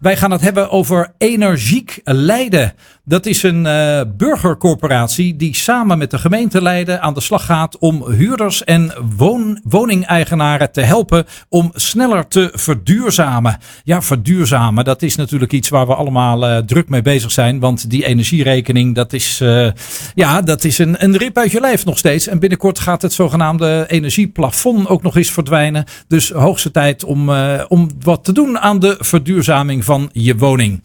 Wij gaan het hebben over Energiek Leiden. Dat is een uh, burgercorporatie die samen met de gemeente Leiden aan de slag gaat om huurders en woningeigenaren te helpen om sneller te verduurzamen. Ja, verduurzamen, dat is natuurlijk iets waar we allemaal uh, druk mee bezig zijn. Want die energierekening, dat is, uh, ja, dat is een, een rip uit je lijf nog steeds. En binnenkort gaat het zogenaamde energieplafond ook nog eens verdwijnen. Dus hoogste tijd om, om wat te doen aan de verduurzaming van je woning.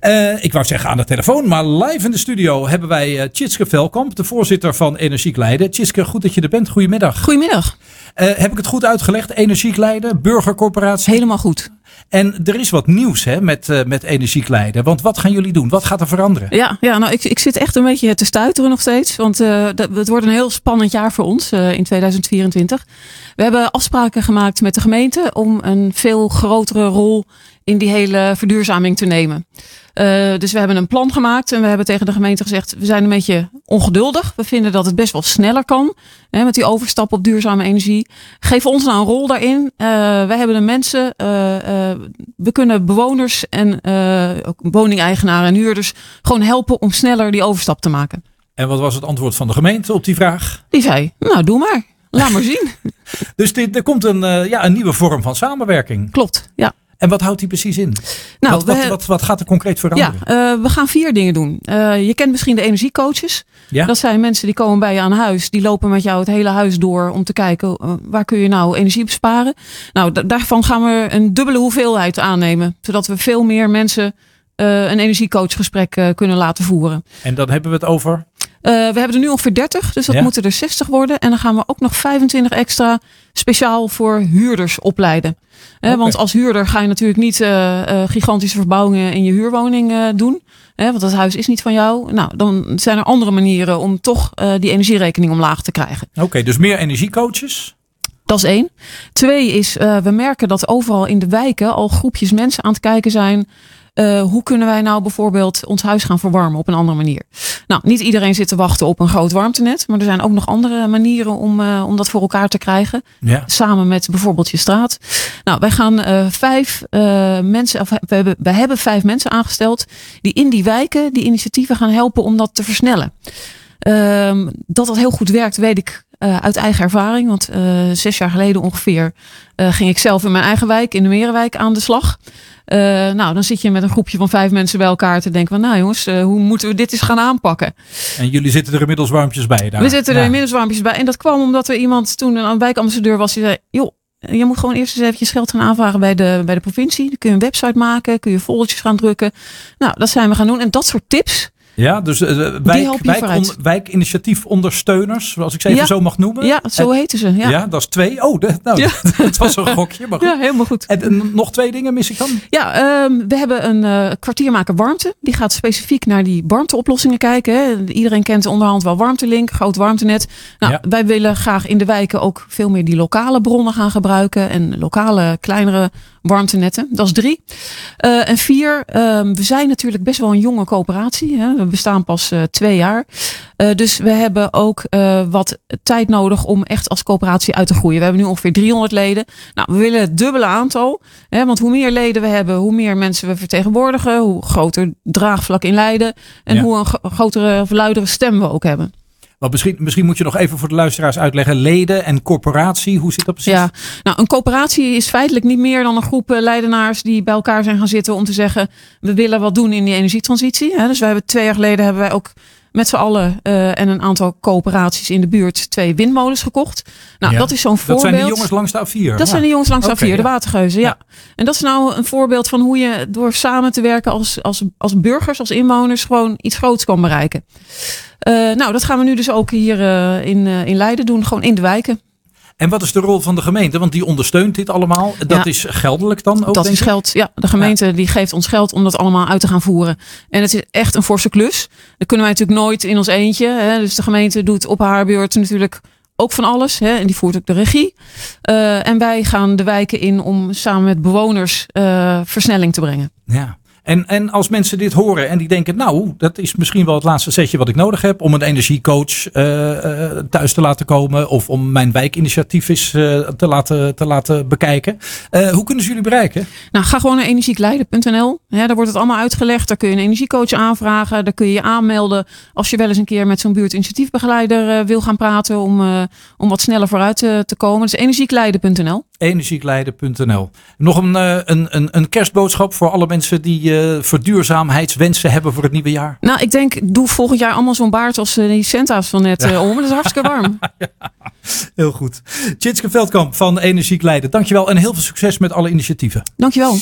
Uh, ik wou zeggen aan de telefoon, maar live in de studio hebben wij uh, Tjitske Velkamp, de voorzitter van Energiek Leiden. Tjitske, goed dat je er bent. Goedemiddag. Goedemiddag. Uh, heb ik het goed uitgelegd? Energiek Leiden, burgercorporatie? Helemaal goed. En er is wat nieuws hè, met, uh, met Energiek Leiden. Want wat gaan jullie doen? Wat gaat er veranderen? Ja, ja nou, ik, ik zit echt een beetje te stuiteren nog steeds. Want uh, het wordt een heel spannend jaar voor ons uh, in 2024. We hebben afspraken gemaakt met de gemeente om een veel grotere rol in die hele verduurzaming te nemen. Dus we hebben een plan gemaakt en we hebben tegen de gemeente gezegd: we zijn een beetje ongeduldig. We vinden dat het best wel sneller kan hè, met die overstap op duurzame energie. Geef ons nou een rol daarin. Uh, wij hebben de mensen, we kunnen bewoners en ook woningeigenaren en huurders gewoon helpen om sneller die overstap te maken. En wat was het antwoord van de gemeente op die vraag? Die zei: Nou, doe maar. Laat maar zien. dus dit, er komt een, ja, een nieuwe vorm van samenwerking. Klopt, ja. En wat houdt die precies in? Nou, wat, wat, wat, wat, gaat er concreet veranderen? Ja, uh, we gaan vier dingen doen. Uh, je kent misschien de energiecoaches. Ja? Dat zijn mensen die komen bij je aan huis. Die lopen met jou het hele huis door om te kijken uh, waar kun je nou energie besparen. Nou, daarvan gaan we een dubbele hoeveelheid aannemen. Zodat we veel meer mensen een energiecoachgesprek kunnen laten voeren. En dan hebben we het over? We hebben er nu ongeveer 30, dus dat ja. moeten er 60 worden. En dan gaan we ook nog 25 extra speciaal voor huurders opleiden. Okay. Want als huurder ga je natuurlijk niet uh, gigantische verbouwingen in je huurwoning doen. want dat huis is niet van jou. Nou, dan zijn er andere manieren om toch die energierekening omlaag te krijgen. Oké, okay, dus meer energiecoaches? Dat is één. Twee is, we merken dat overal in de wijken al groepjes mensen aan het kijken zijn. Uh, hoe kunnen wij nou bijvoorbeeld ons huis gaan verwarmen op een andere manier? Nou, niet iedereen zit te wachten op een groot warmtenet, maar er zijn ook nog andere manieren om, uh, om dat voor elkaar te krijgen. Ja. Samen met bijvoorbeeld je straat. Nou, wij gaan uh, vijf mensen, of we hebben, wij hebben vijf mensen aangesteld die in die wijken die initiatieven gaan helpen om dat te versnellen. Um, dat dat heel goed werkt, weet ik uh, uit eigen ervaring. Want uh, zes jaar geleden ongeveer uh, ging ik zelf in mijn eigen wijk, in de Merenwijk, aan de slag. nou, dan zit je met een groepje van vijf mensen bij elkaar te denken van, nou jongens, hoe moeten we dit eens gaan aanpakken? En jullie zitten er inmiddels warmpjes bij daar? We zitten er ja. inmiddels warmpjes bij. En dat kwam omdat er iemand toen een wijkambassadeur was die zei, joh, je moet gewoon eerst eens eventjes geld gaan aanvragen bij de, bij de provincie. Dan kun je een website maken, kun je foldertjes gaan drukken. Nou, dat zijn we gaan doen. En dat soort tips, ja, dus uh, wijk, wijk, on, wijkinitiatiefondersteuners, zoals ik ze even ja. zo mag noemen. Ja, zo en, heten ze. Ja. ja, dat is twee. Oh, nou, ja. dat was een gokje. Maar goed. Ja, helemaal goed. En, en, nog twee dingen mis ik dan? Ja, um, we hebben een uh, kwartiermaker warmte. Die gaat specifiek naar die warmteoplossingen kijken. Hè. Iedereen kent onderhand wel warmtelink, groot warmtenet. Nou, wij willen graag in de wijken ook veel meer die lokale bronnen gaan gebruiken. En lokale, kleinere warmtenetten. Dat is drie. Uh, en vier, um, we zijn natuurlijk best wel een jonge coöperatie. Hè. We bestaan pas uh, twee jaar. Uh, dus we hebben ook wat tijd nodig om echt als coöperatie uit te groeien. We hebben nu ongeveer 300 leden. Nou, we willen het dubbele aantal. Hè, want hoe meer leden we hebben, hoe meer mensen we vertegenwoordigen. Hoe groter draagvlak in Leiden. En ja. hoe een grotere of luidere stem we ook hebben. Want misschien, misschien moet je nog even voor de luisteraars uitleggen. Leden en corporatie, hoe zit dat precies? Ja, nou een coöperatie is feitelijk niet meer dan een groep leidenaars die bij elkaar zijn gaan zitten om te zeggen, we willen wat doen in die energietransitie. Dus wij hebben twee jaar geleden hebben wij ook met z'n allen uh, en een aantal coöperaties in de buurt twee windmolens gekocht. Nou, ja, dat is zo'n voorbeeld. Dat zijn die jongens langs de A4? Dat ja. zijn de jongens langs de okay, A4, ja. de watergeuzen, ja. En dat is nou een voorbeeld van hoe je door samen te werken als, als, als burgers, als inwoners, gewoon iets groots kan bereiken. Uh, nou, dat gaan we nu dus ook hier uh, in, in Leiden doen, gewoon in de wijken. En wat is de rol van de gemeente? Want die ondersteunt dit allemaal. Dat ja, is geldelijk dan ook? Dat is geld, ja. De gemeente ja. die geeft ons geld om dat allemaal uit te gaan voeren. En het is echt een forse klus. Dat kunnen wij natuurlijk nooit in ons eentje. Hè. Dus de gemeente doet op haar beurt natuurlijk ook van alles. Hè. En die voert ook de regie. Uh, en wij gaan de wijken in om samen met bewoners uh, versnelling te brengen. Ja. En, en als mensen dit horen en die denken, nou, dat is misschien wel het laatste setje wat ik nodig heb om een energiecoach uh, thuis te laten komen of om mijn wijkinitiatief eens uh, te, laten, te laten bekijken. hoe kunnen ze jullie bereiken? Nou, ga gewoon naar energiekleiden.nl. Daar wordt het allemaal uitgelegd. Daar kun je een energiecoach aanvragen. Daar kun je je aanmelden als je wel eens een keer met zo'n buurtinitiatiefbegeleider wil gaan praten om, om wat sneller vooruit te, te komen. Dus energiekleiden.nl energiekleiden.nl. Nog een, een, een, een kerstboodschap voor alle mensen die uh, verduurzaamheidswensen hebben voor het nieuwe jaar? Nou, ik denk, doe volgend jaar allemaal zo'n baard als uh, die Centa's van net uh, om. Dat is hartstikke warm. ja, heel goed. Tjitske Veldkamp van Energiek Leiden, dankjewel en heel veel succes met alle initiatieven. Dankjewel.